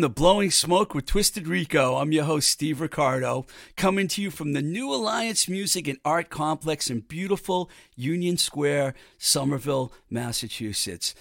Welcome to Blowing Smoke with Twisted Rico. I'm your host, Steve Ricardo, coming to you from the New Alliance Music and Art Complex in beautiful Union Square, Somerville, Massachusetts.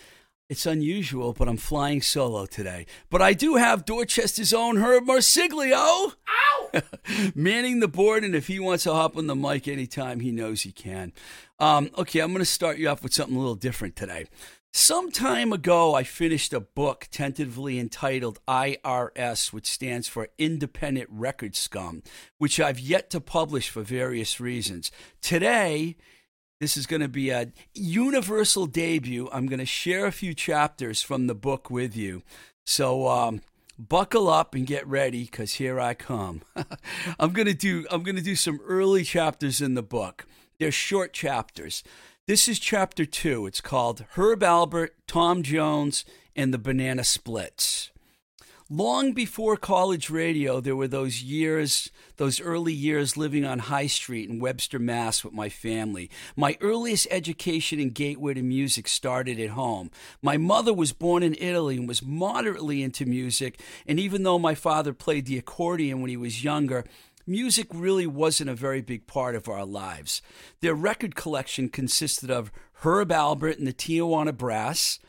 It's unusual, but I'm flying solo today. But I do have Dorchester's own Herb Marsiglio. Ow! manning the board, and if he wants to hop on the mic anytime, he knows he can. Um, okay, I'm going to start you off with something a little different today. Some time ago, I finished a book tentatively entitled IRS, which stands for Independent Record Scum, which I've yet to publish for various reasons. Today, this is going to be a universal debut. I'm going to share a few chapters from the book with you. So, um, buckle up and get ready because here I come. I'm going to do I'm going to do some early chapters in the book. They're short chapters. This is chapter two. It's called Herb Alpert, Tom Jones, and the Banana Splits. Long before college radio, there were those years, those early years living on High Street in Webster, Mass. with my family. My earliest education and gateway to music started at home. My mother was born in Italy and was moderately into music, and even though my father played the accordion when he was younger, music really wasn't a very big part of our lives. Their record collection consisted of Herb Alpert and the Tijuana Brass,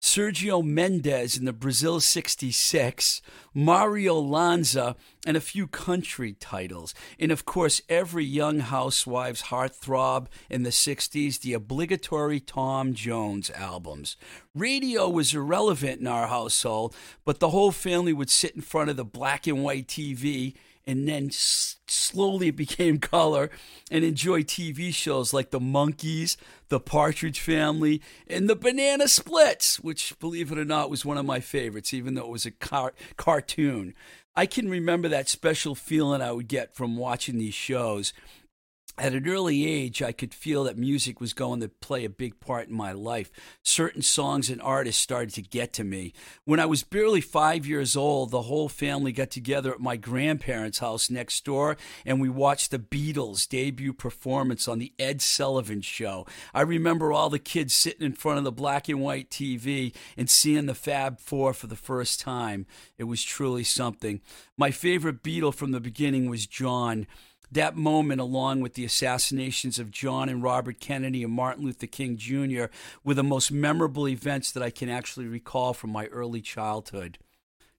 Sergio Mendes in the Brazil 66, Mario Lanza, and a few country titles. And of course, every young housewife's heartthrob in the 60s, the obligatory Tom Jones albums. Radio was irrelevant in our household, but the whole family would sit in front of the black and white TV and then s- slowly it became color and enjoy TV shows like The Monkees, The Partridge Family, and The Banana Splits, which, believe it or not, was one of my favorites, even though it was a car- cartoon. I can remember that special feeling I would get from watching these shows at an early age, I could feel that music was going to play a big part in my life. Certain songs and artists started to get to me. When I was barely five years old, the whole family got together at my grandparents' house next door and we watched the Beatles' debut performance on the Ed Sullivan Show. I remember all the kids sitting in front of the black and white TV and seeing the Fab Four for the first time. It was truly something. My favorite Beatle from the beginning was John. That moment, along with the assassinations of John and Robert Kennedy and Martin Luther King Jr., were the most memorable events that I can actually recall from my early childhood.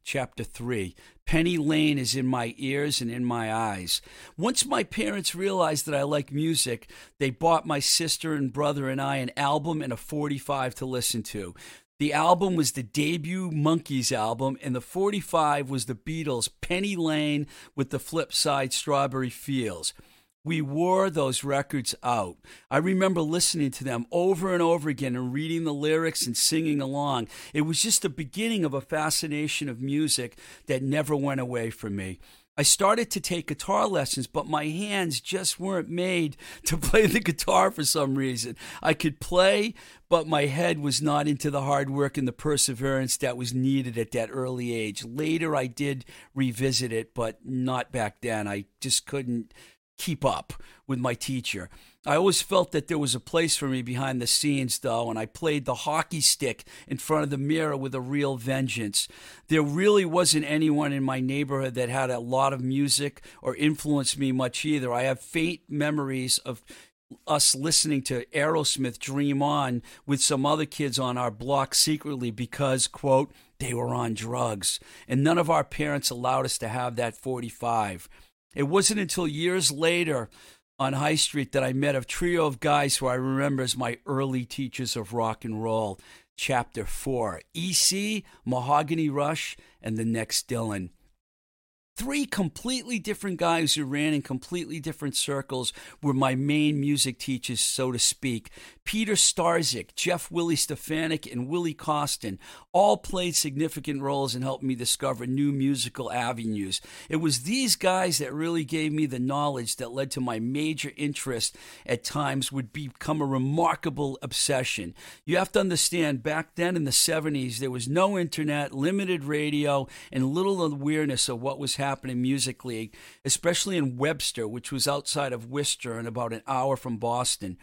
Chapter 3 Penny Lane is in my ears and in my eyes. Once my parents realized that I like music, they bought my sister and brother and I an album and a 45 to listen to. The album was the debut Monkees album, and the 45 was the Beatles' Penny Lane with the flip side Strawberry Fields. We wore those records out. I remember listening to them over and over again and reading the lyrics and singing along. It was just the beginning of a fascination of music that never went away from me. I started to take guitar lessons, but my hands just weren't made to play the guitar for some reason. I could play, but my head was not into the hard work and the perseverance that was needed at that early age. Later, I did revisit it, but not back then. I just couldn't keep up with my teacher. I always felt that there was a place for me behind the scenes, though, and I played the hockey stick in front of the mirror with a real vengeance. There really wasn't anyone in my neighborhood that had a lot of music or influenced me much either. I have faint memories of us listening to Aerosmith Dream On with some other kids on our block secretly because, quote, they were on drugs. And none of our parents allowed us to have that 45. It wasn't until years later on High Street that I met a trio of guys who I remember as my early teachers of rock and roll. Chapter 4 EC, Mahogany Rush, and the next Dylan three completely different guys who ran in completely different circles were my main music teachers, so to speak. Peter Starzik, Jeff Willie Stefanik, and Willie Costin all played significant roles in helping me discover new musical avenues. It was these guys that really gave me the knowledge that led to my major interest at times would become a remarkable obsession. You have to understand, back then in the 70s, there was no internet, limited radio, and little awareness of what was happening musically, especially in Webster, which was outside of Worcester and about an hour from Boston.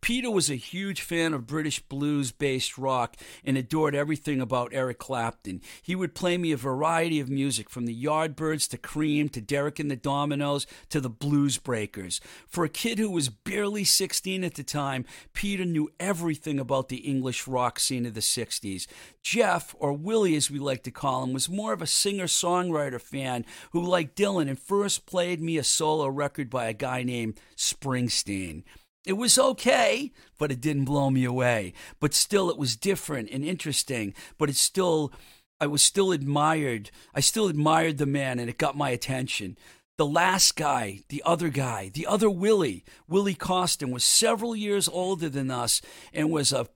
Peter was a huge fan of British blues based rock and adored everything about Eric Clapton. He would play me a variety of music from the Yardbirds to Cream to Derek and the Dominos to the Blues Breakers. For a kid who was barely 16 at the time, Peter knew everything about the English rock scene of the 60s. Jeff, or Willie as we like to call him, was more of a singer songwriter fan who, like Dylan, and first played me a solo record by a guy named Springsteen. It was okay, but it didn't blow me away. But still, it was different and interesting. But it still, I was still admired. I still admired the man, and it got my attention. The last guy, the other guy, the other Willie, Willie Costin, was several years older than us and was a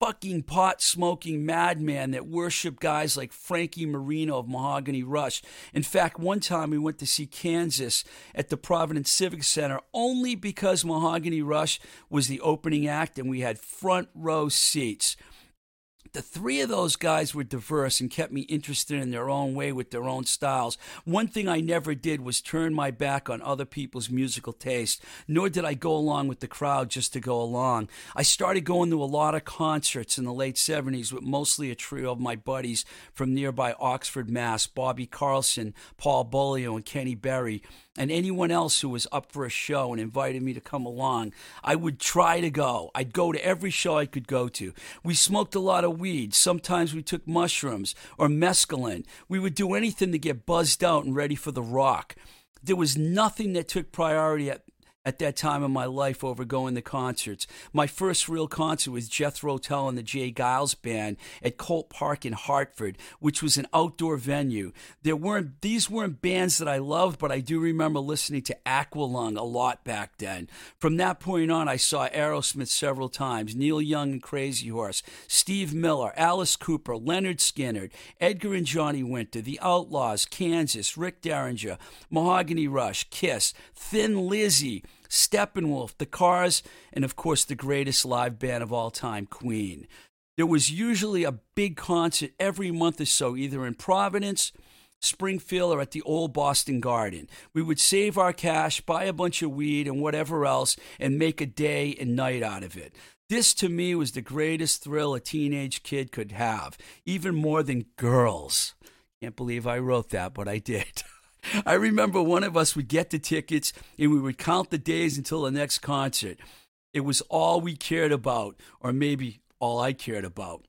fucking pot smoking madman that worshiped guys like Frankie Marino of Mahogany Rush. In fact, one time we went to see Kansas at the Providence Civic Center only because Mahogany Rush was the opening act and we had front row seats the three of those guys were diverse and kept me interested in their own way with their own styles. One thing I never did was turn my back on other people's musical taste, nor did I go along with the crowd just to go along. I started going to a lot of concerts in the late 70s with mostly a trio of my buddies from nearby Oxford, Mass Bobby Carlson, Paul Bolio, and Kenny Berry and anyone else who was up for a show and invited me to come along, I would try to go. I'd go to every show I could go to. We smoked a lot of weed. Sometimes we took mushrooms or mescaline. We would do anything to get buzzed out and ready for the rock. There was nothing that took priority at at that time in my life over going to concerts. My first real concert was Jethro Tull and the J. Geils Band at Colt Park in Hartford, which was an outdoor venue. There weren't these weren't bands that I loved, but I do remember listening to Aqualung a lot back then. From that point on, I saw Aerosmith several times, Neil Young and Crazy Horse, Steve Miller, Alice Cooper, Lynyrd Skynyrd, Edgar and Johnny Winter, The Outlaws, Kansas, Rick Derringer, Mahogany Rush, Kiss, Thin Lizzy. Steppenwolf, The Cars, and of course the greatest live band of all time, Queen. There was usually a big concert every month or so, either in Providence, Springfield, or at the old Boston Garden. We would save our cash, buy a bunch of weed and whatever else, and make a day and night out of it. This to me was the greatest thrill a teenage kid could have, even more than girls. Can't believe I wrote that, but I did. I remember one of us would get the tickets and we would count the days until the next concert. It was all we cared about, or maybe all I cared about.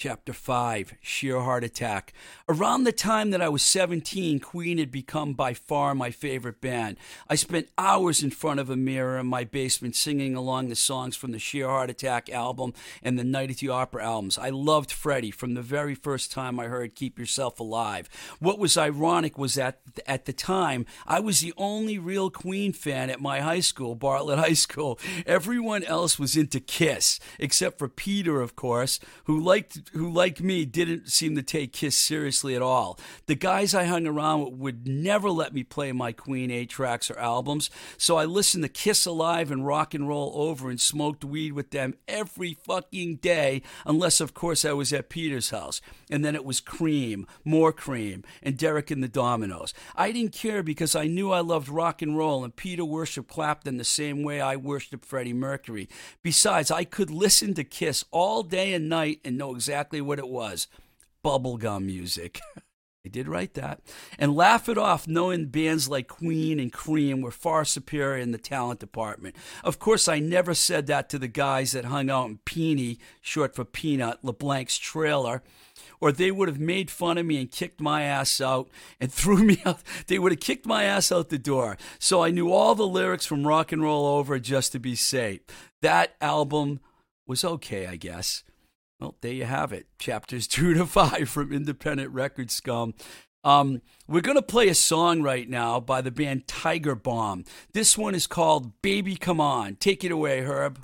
Chapter 5 Sheer Heart Attack. Around the time that I was 17, Queen had become by far my favorite band. I spent hours in front of a mirror in my basement singing along the songs from the Sheer Heart Attack album and the Night at the Opera albums. I loved Freddie from the very first time I heard Keep Yourself Alive. What was ironic was that at the time, I was the only real Queen fan at my high school, Bartlett High School. Everyone else was into Kiss, except for Peter, of course, who liked who, like me, didn't seem to take Kiss seriously at all. The guys I hung around with would never let me play my Queen A tracks or albums, so I listened to Kiss Alive and Rock and Roll Over and smoked weed with them every fucking day, unless, of course, I was at Peter's house. And then it was Cream, more Cream, and Derek and the Dominos. I didn't care because I knew I loved rock and roll, and Peter worshiped Clapton the same way I worshiped Freddie Mercury. Besides, I could listen to Kiss all day and night and know exactly exactly what it was bubblegum music. I did write that. And laugh it off knowing bands like Queen and Cream were far superior in the talent department. Of course, I never said that to the guys that hung out in Peony, short for Peanut, LeBlanc's trailer, or they would have made fun of me and kicked my ass out and threw me out. They would have kicked my ass out the door. So I knew all the lyrics from Rock and Roll Over just to be safe. That album was okay, I guess. Well, there you have it. Chapters two to five from Independent Record Scum. Um, we're going to play a song right now by the band Tiger Bomb. This one is called Baby Come On. Take it away, Herb.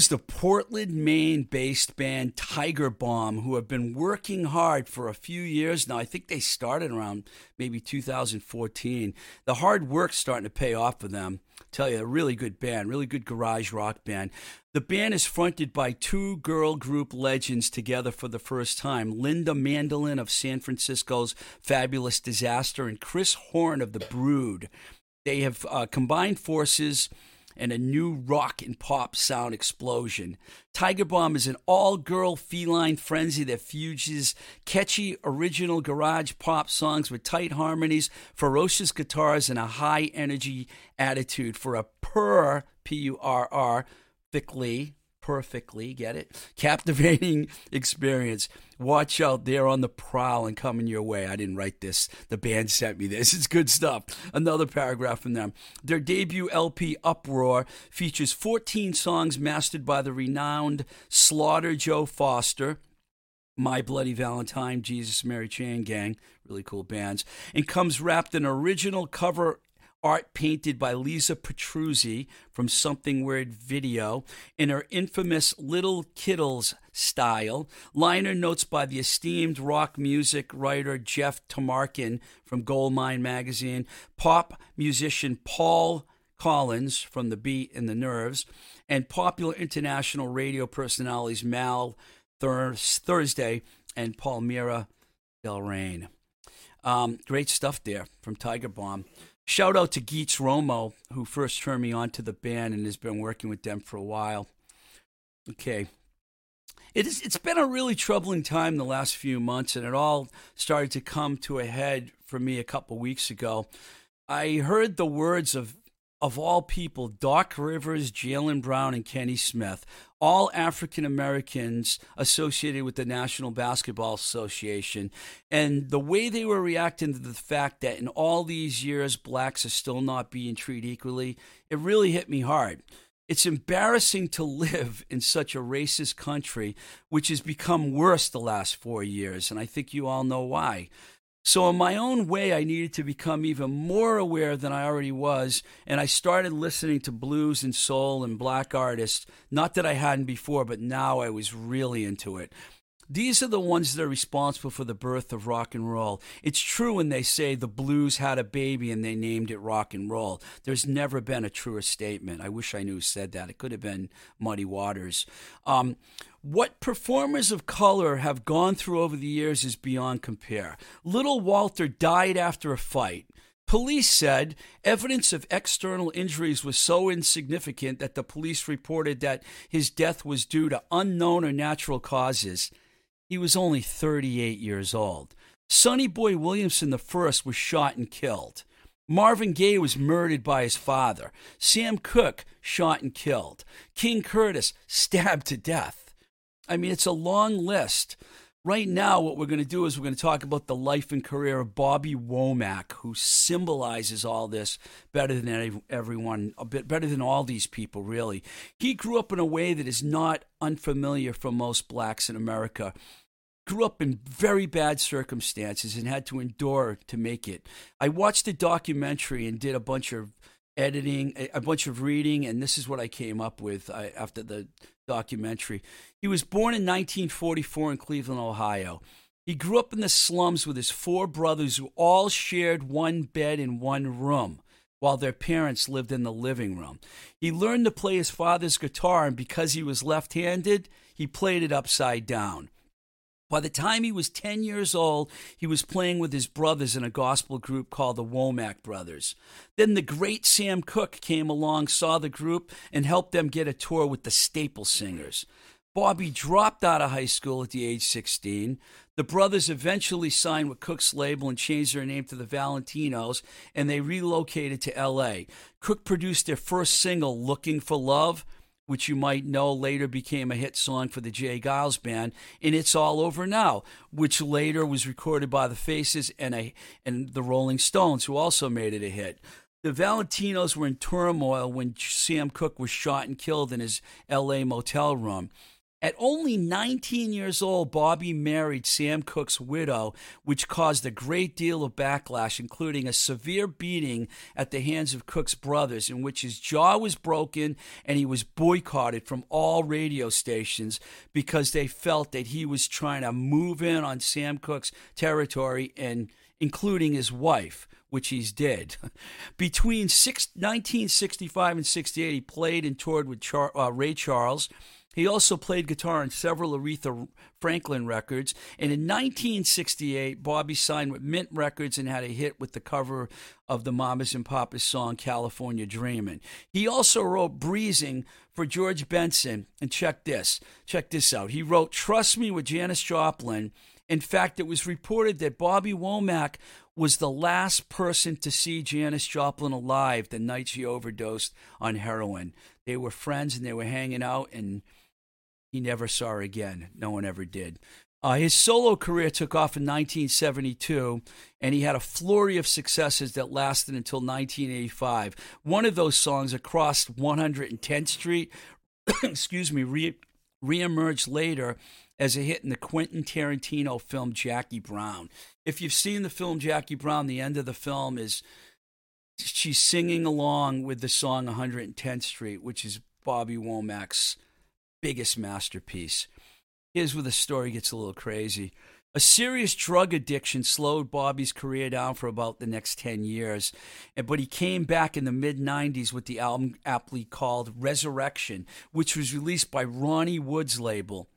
Was the Portland, Maine based band Tiger Bomb, who have been working hard for a few years now. I think they started around maybe 2014. The hard work's starting to pay off for them. tell you, a really good band, really good garage rock band. The band is fronted by two girl group legends together for the first time Lynda Mandolyn of San Francisco's Fabulous Disaster and Chris Horn of The Brood. They have uh, combined forces and a new rock and pop sound explosion. Tiger Bomb is an all girl feline frenzy that fuses catchy original garage pop songs with tight harmonies, ferocious guitars, and a high energy attitude for a purr, P U R R, thickly perfectly, get it? Captivating experience. Watch out, they're on the prowl and coming your way. I didn't write this. The band sent me this. It's good stuff. Another paragraph from them. Their debut LP, Uproar, features 14 songs mastered by the renowned Slaughter Joe Foster. My Bloody Valentine, Jesus Mary Chain Gang, really cool bands, and comes wrapped in original cover art painted by Lisa Petrucci from Something Weird Video in her infamous Little Kittles style. Liner notes by the esteemed rock music writer Jeff Tamarkin from Goldmine Magazine, pop musician Paul Collins from The Beat and the Nerves, and popular international radio personalities Mal Thursday and Palmira Del Rain. Um, great stuff there from Tiger Bomb. Shout out to Geets Romo, who first turned me on to the band and has been working with them for a while. Okay. It is, it's been a really troubling time the last few months, and it all started to come to a head for me a couple weeks ago. I heard the words of of all people, Doc Rivers, Jaylen Brown, and Kenny Smith, all African Americans associated with the National Basketball Association. And the way they were reacting to the fact that in all these years, blacks are still not being treated equally, it really hit me hard. It's embarrassing to live in such a racist country, which has become worse the last four years. And I think you all know why. So, in my own way, I needed to become even more aware than I already was. And I started listening to blues and soul and black artists. Not that I hadn't before, but now I was really into it. These are the ones that are responsible for the birth of rock and roll. It's true when they say the blues had a baby and they named it rock and roll. There's never been a truer statement. I wish I knew who said that. It could have been Muddy Waters. Um, what performers of color have gone through over the years is beyond compare. Little Walter died after a fight. Police said evidence of external injuries was so insignificant that the police reported that his death was due to unknown or natural causes. He was only 38 years old. Sonny Boy Williamson I was shot and killed. Marvin Gaye was murdered by his father. Sam Cooke shot and killed. King Curtis stabbed to death. I mean, it's a long list. Right now, what we're going to do is we're going to talk about the life and career of Bobby Womack, who symbolizes all this better than everyone, a bit better than all these people, really. He grew up in a way that is not unfamiliar for most blacks in America. Grew up in very bad circumstances and had to endure to make it. I watched the documentary and did a bunch of editing, a bunch of reading, and this is what I came up with after the documentary. He was born in 1944 in Cleveland, Ohio. He grew up in the slums with his four brothers who all shared one bed in one room while their parents lived in the living room. He learned to play his father's guitar, and because he was left handed, he played it upside down. By the time he was 10 years old, he was playing with his brothers in a gospel group called the Womack Brothers. Then the great Sam Cooke came along, saw the group, and helped them get a tour with the Staple Singers. Bobby dropped out of high school at the age 16. The brothers eventually signed with Cooke's label and changed their name to the Valentinos, and they relocated to LA. Cooke produced their first single, Looking for Love which you might know later became a hit song for the J. Geils Band, and It's All Over Now, which later was recorded by the Faces and, a, and the Rolling Stones, who also made it a hit. The Valentinos were in turmoil when Sam Cooke was shot and killed in his LA motel room. At only 19 years old, Bobby married Sam Cooke's widow, which caused a great deal of backlash, including a severe beating at the hands of Cooke's brothers, in which his jaw was broken and he was boycotted from all radio stations because they felt that he was trying to move in on Sam Cooke's territory and including his wife which he's dead. Between six, 1965 and 68, he played and toured with Char, uh, Ray Charles. He also played guitar on several Aretha Franklin records. And in 1968, Bobby signed with Minit Records and had a hit with the cover of the Mamas and Papas song California Dreamin'. He also wrote Breezing for George Benson. And check this, check this out. He wrote Trust Me with Janis Joplin. In fact, it was reported that Bobby Womack was the last person to see Janis Joplin alive the night she overdosed on heroin. They were friends and they were hanging out, and he never saw her again. No one ever did. Uh, his solo career took off in 1972, and he had a flurry of successes that lasted until 1985. One of those songs, Across 110th Street, excuse me, re- reemerged later as a hit in the Quentin Tarantino film Jackie Brown. If you've seen the film Jackie Brown, the end of the film is she's singing along with the song 110th Street, which is Bobby Womack's biggest masterpiece. Here's where the story gets a little crazy. A serious drug addiction slowed Bobby's career down for about the next 10 years, but he came back in the mid 90s with the album aptly called Resurrection, which was released by Ronnie Wood's label.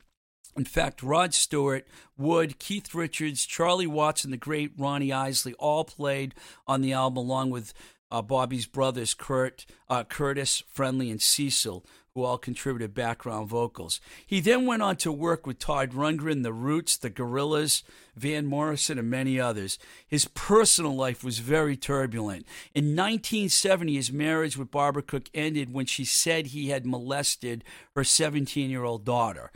In fact, Rod Stewart, Wood, Keith Richards, Charlie Watts, and the great Ronnie Isley all played on the album along with uh, Bobby's brothers, Kurt, uh, Curtis, Friendly, and Cecil, who all contributed background vocals. He then went on to work with Todd Rundgren, The Roots, The Gorillaz, Van Morrison, and many others. His personal life was very turbulent. In 1970, his marriage with Barbara Cooke ended when she said he had molested her 17 year old daughter.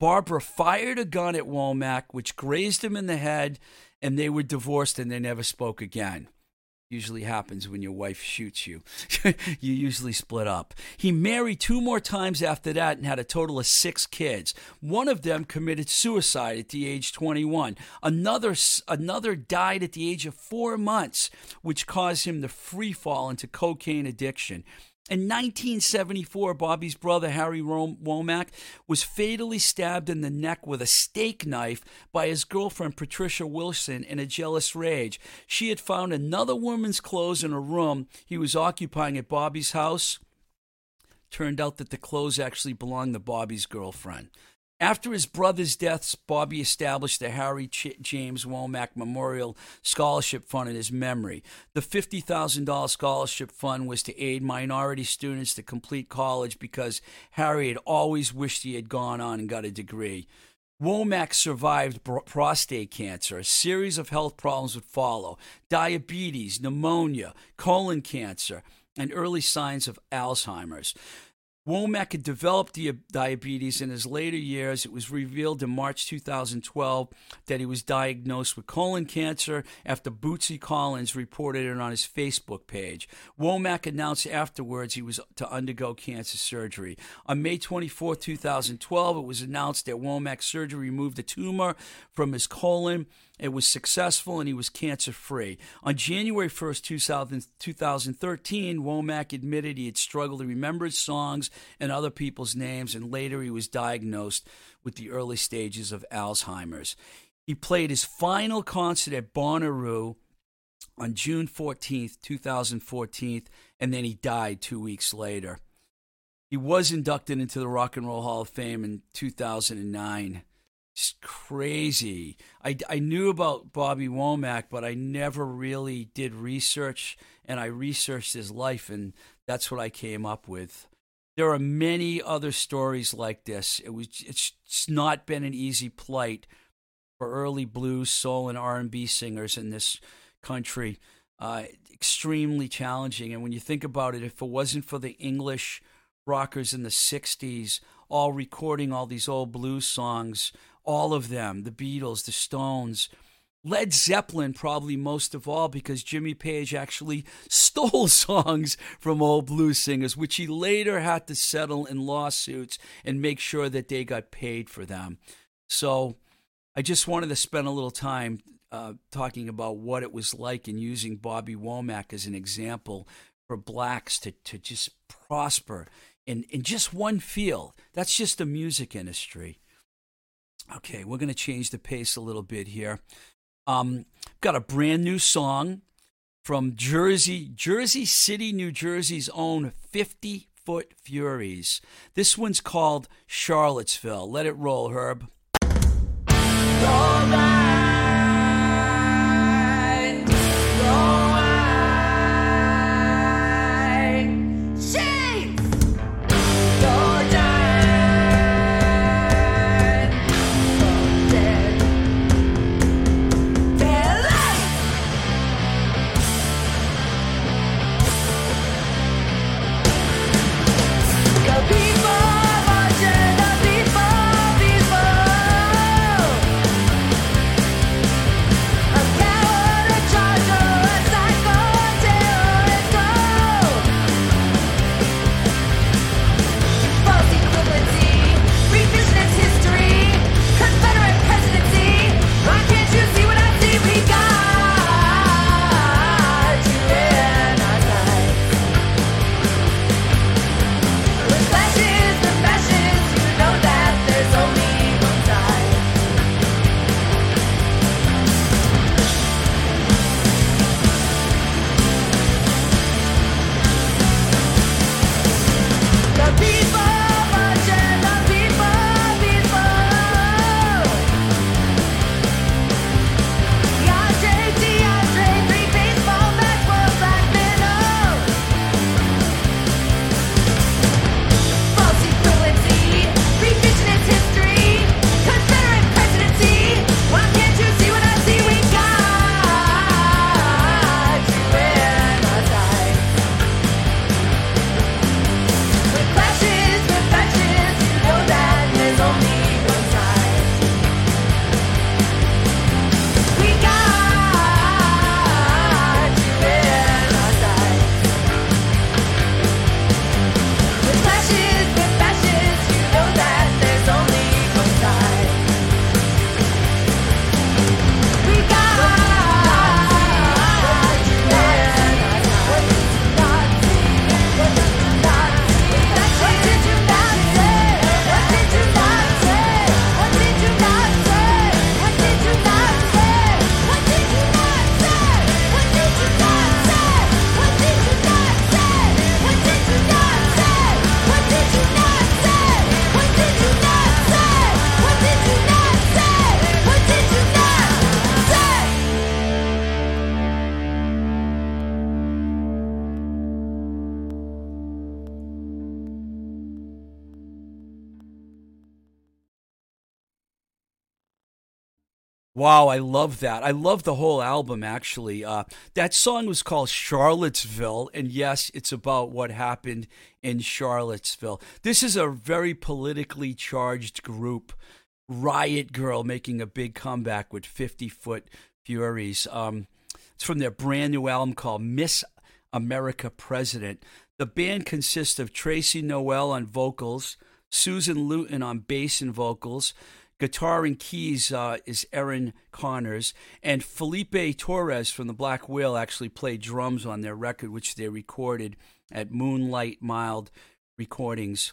Barbara fired a gun at Womack, which grazed him in the head, and they were divorced and they never spoke again. Usually happens when your wife shoots you. you usually split up. He married two more times after that and had a total of six kids. One of them committed suicide at the age 21. Another, another died at the age of four months, which caused him to free fall into cocaine addiction. In 1974, Bobby's brother, Harry Womack, was fatally stabbed in the neck with a steak knife by his girlfriend, Patricia Wilson, in a jealous rage. She had found another woman's clothes in a room he was occupying at Bobby's house. Turned out that the clothes actually belonged to Bobby's girlfriend. After his brother's deaths, Bobby established the Harry Ch- James Womack Memorial Scholarship Fund in his memory. The $50,000 scholarship fund was to aid minority students to complete college because Harry had always wished he had gone on and got a degree. Womack survived prostate cancer. A series of health problems would follow diabetes, pneumonia, colon cancer, and early signs of Alzheimer's. Womack had developed diabetes in his later years. It was revealed in March 2012 that he was diagnosed with colon cancer after Bootsy Collins reported it on his Facebook page. Womack announced afterwards he was to undergo cancer surgery. On May 24, 2012, it was announced that Womack's surgery removed a tumor from his colon it was successful and he was cancer free. On January 1st, 2000, 2013, Womack admitted he had struggled to remember his songs and other people's names, and later he was diagnosed with the early stages of Alzheimer's. He played his final concert at Bonnaroo on June 14th, 2014, and then he died two weeks later. He was inducted into the Rock and Roll Hall of Fame in 2009 crazy. I, I knew about Bobby Womack, but I never really did research, and I researched his life, and that's what I came up with. There are many other stories like this. It was it's not been an easy plight for early blues, soul, and R and B singers in this country. Uh, extremely challenging, and when you think about it, if it wasn't for the English rockers in the '60s all recording all these old blues songs all of them the Beatles, the Stones, Led Zeppelin, probably most of all, because Jimmy Page actually stole songs from old blues singers, which he later had to settle in lawsuits and make sure that they got paid for them. So I just wanted to spend a little time uh, talking about what it was like in using Bobby Womack as an example for blacks to, to just prosper in, in just one field. That's just the music industry. Okay, we're going to change the pace a little bit here. Um, got a brand new song from Jersey, Jersey City, New Jersey's own 50 Foot Furies. This one's called Charlottesville. Let it roll, Herb. Wow, I love that. I love the whole album, actually. Uh, that song was called Charlottesville, and yes, it's about what happened in Charlottesville. This is a very politically charged group. Riot Girl making a big comeback with 50 Foot Furies. Um, it's from their brand new album called Miss America President. The band consists of Tracy Noel on vocals, Susan Luton on bass and vocals, Guitar and keys uh, is Aaron Connors, and Felipe Torres from the Black Whale actually played drums on their record, which they recorded at Moonlight Mild Recordings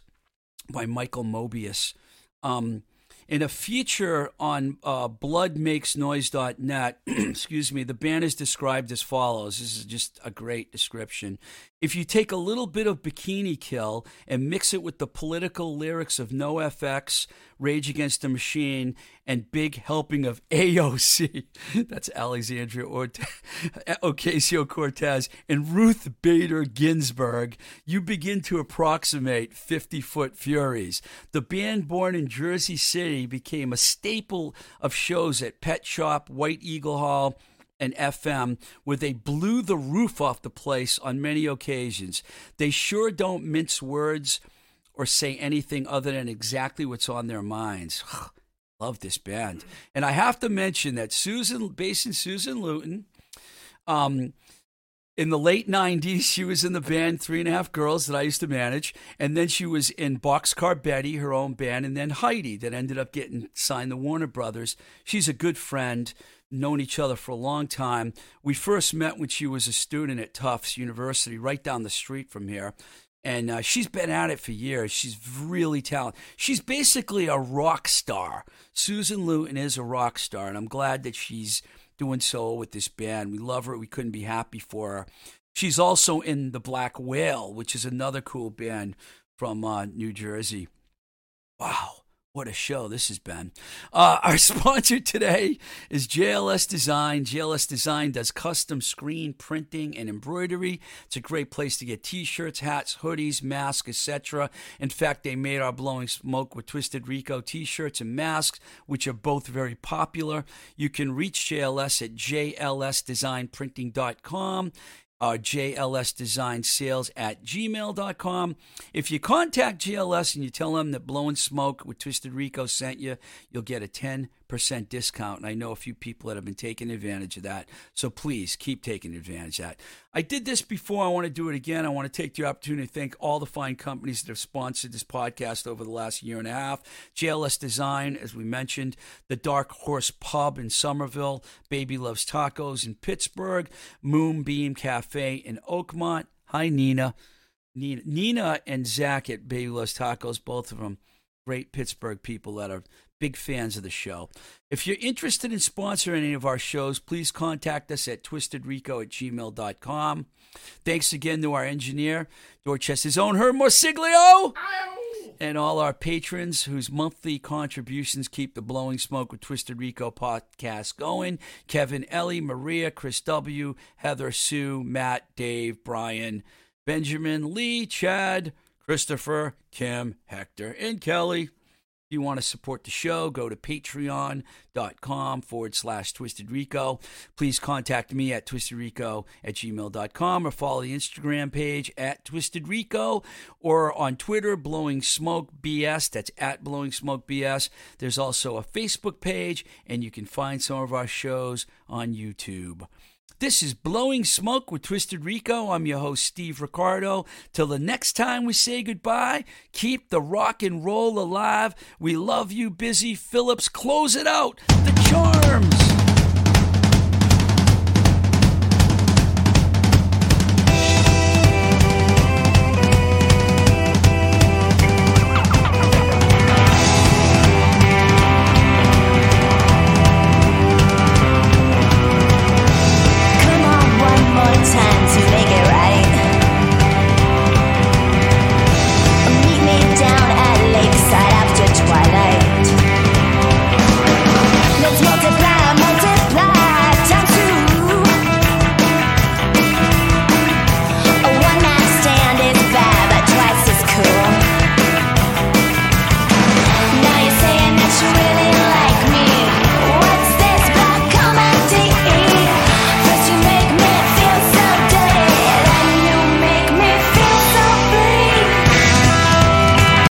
by Michael Mobius. Um, in a feature on uh, bloodmakesnoise.net, excuse me, the band is described as follows. This is just a great description. If you take a little bit of Bikini Kill and mix it with the political lyrics of NOFX, Rage Against the Machine, and Big Helping of AOC, that's Alexandria Ocasio Cortez, and Ruth Bader Ginsburg, you begin to approximate 50 Foot Furies. The band, born in Jersey City, became a staple of shows at Pet Shop, White Eagle Hall, and FM where they blew the roof off the place on many occasions. They sure don't mince words or say anything other than exactly what's on their minds. Love this band. And I have to mention that Susan, based in Susan Luton, um, in the late 90s, she was in the band Three and a Half Girls that I used to manage. And then she was in Boxcar Betty, her own band, and then Heidi, that ended up getting signed to Warner Brothers. She's a good friend, known each other for a long time. We first met when she was a student at Tufts University, right down the street from here. And uh, she's been at it for years. She's really talented. She's basically a rock star. Susan Luton is a rock star, and I'm glad that she's doing so with this band. We love her. We couldn't be happy for her. She's also in the Black Whale, which is another cool band from uh, New Jersey. Wow. What a show this has been. Uh, our sponsor today is JLS Design. JLS Design does custom screen printing and embroidery. It's a great place to get t shirts, hats, hoodies, masks, etc. In fact, they made our Blowing Smoke with Twisted Rico t shirts and masks, which are both very popular. You can reach JLS at jlsdesignprinting.com uh, JLS Design Sales at gmail.com. If you contact JLS and you tell them that Blowing Smoke with Twisted Rico sent you, you'll get a 10% discount. And I know a few people that have been taking advantage of that. So please keep taking advantage of that. I did this before. I want to do it again. I want to take the opportunity to thank all the fine companies that have sponsored this podcast over the last year and a half. JLS Design, as we mentioned, the Dark Horse Pub in Somerville, Baby Loves Tacos in Pittsburgh, Moonbeam Cafe in Oakmont. Hi, Nina. Nina, Nina and Zach at Baby Loves Tacos, both of them great Pittsburgh people that are big fans of the show. If you're interested in sponsoring any of our shows, please contact us at twistedrico at gmail.com. Thanks again to our engineer, Dorchester's own Herb Morsiglio, and all our patrons whose monthly contributions keep the Blowing Smoke with Twisted Rico podcast going. Kevin, Ellie, Maria, Chris W., Heather, Sue, Matt, Dave, Brian, Benjamin, Lee, Chad, Christopher, Kim, Hector, and Kelly. If you want to support the show, go to patreon.com forward slash Twisted Rico. Please contact me at twistedrico at gmail.com or follow the Instagram page at Twisted Rico or on Twitter, Blowing Smoke BS. That's at Blowing Smoke BS. There's also a Facebook page, and you can find some of our shows on YouTube. This is Blowing Smoke with Twisted Rico. I'm your host, Steve Ricardo. Till the next time we say goodbye, keep the rock and roll alive. We love you, Busy Phillips. Close it out. The charm.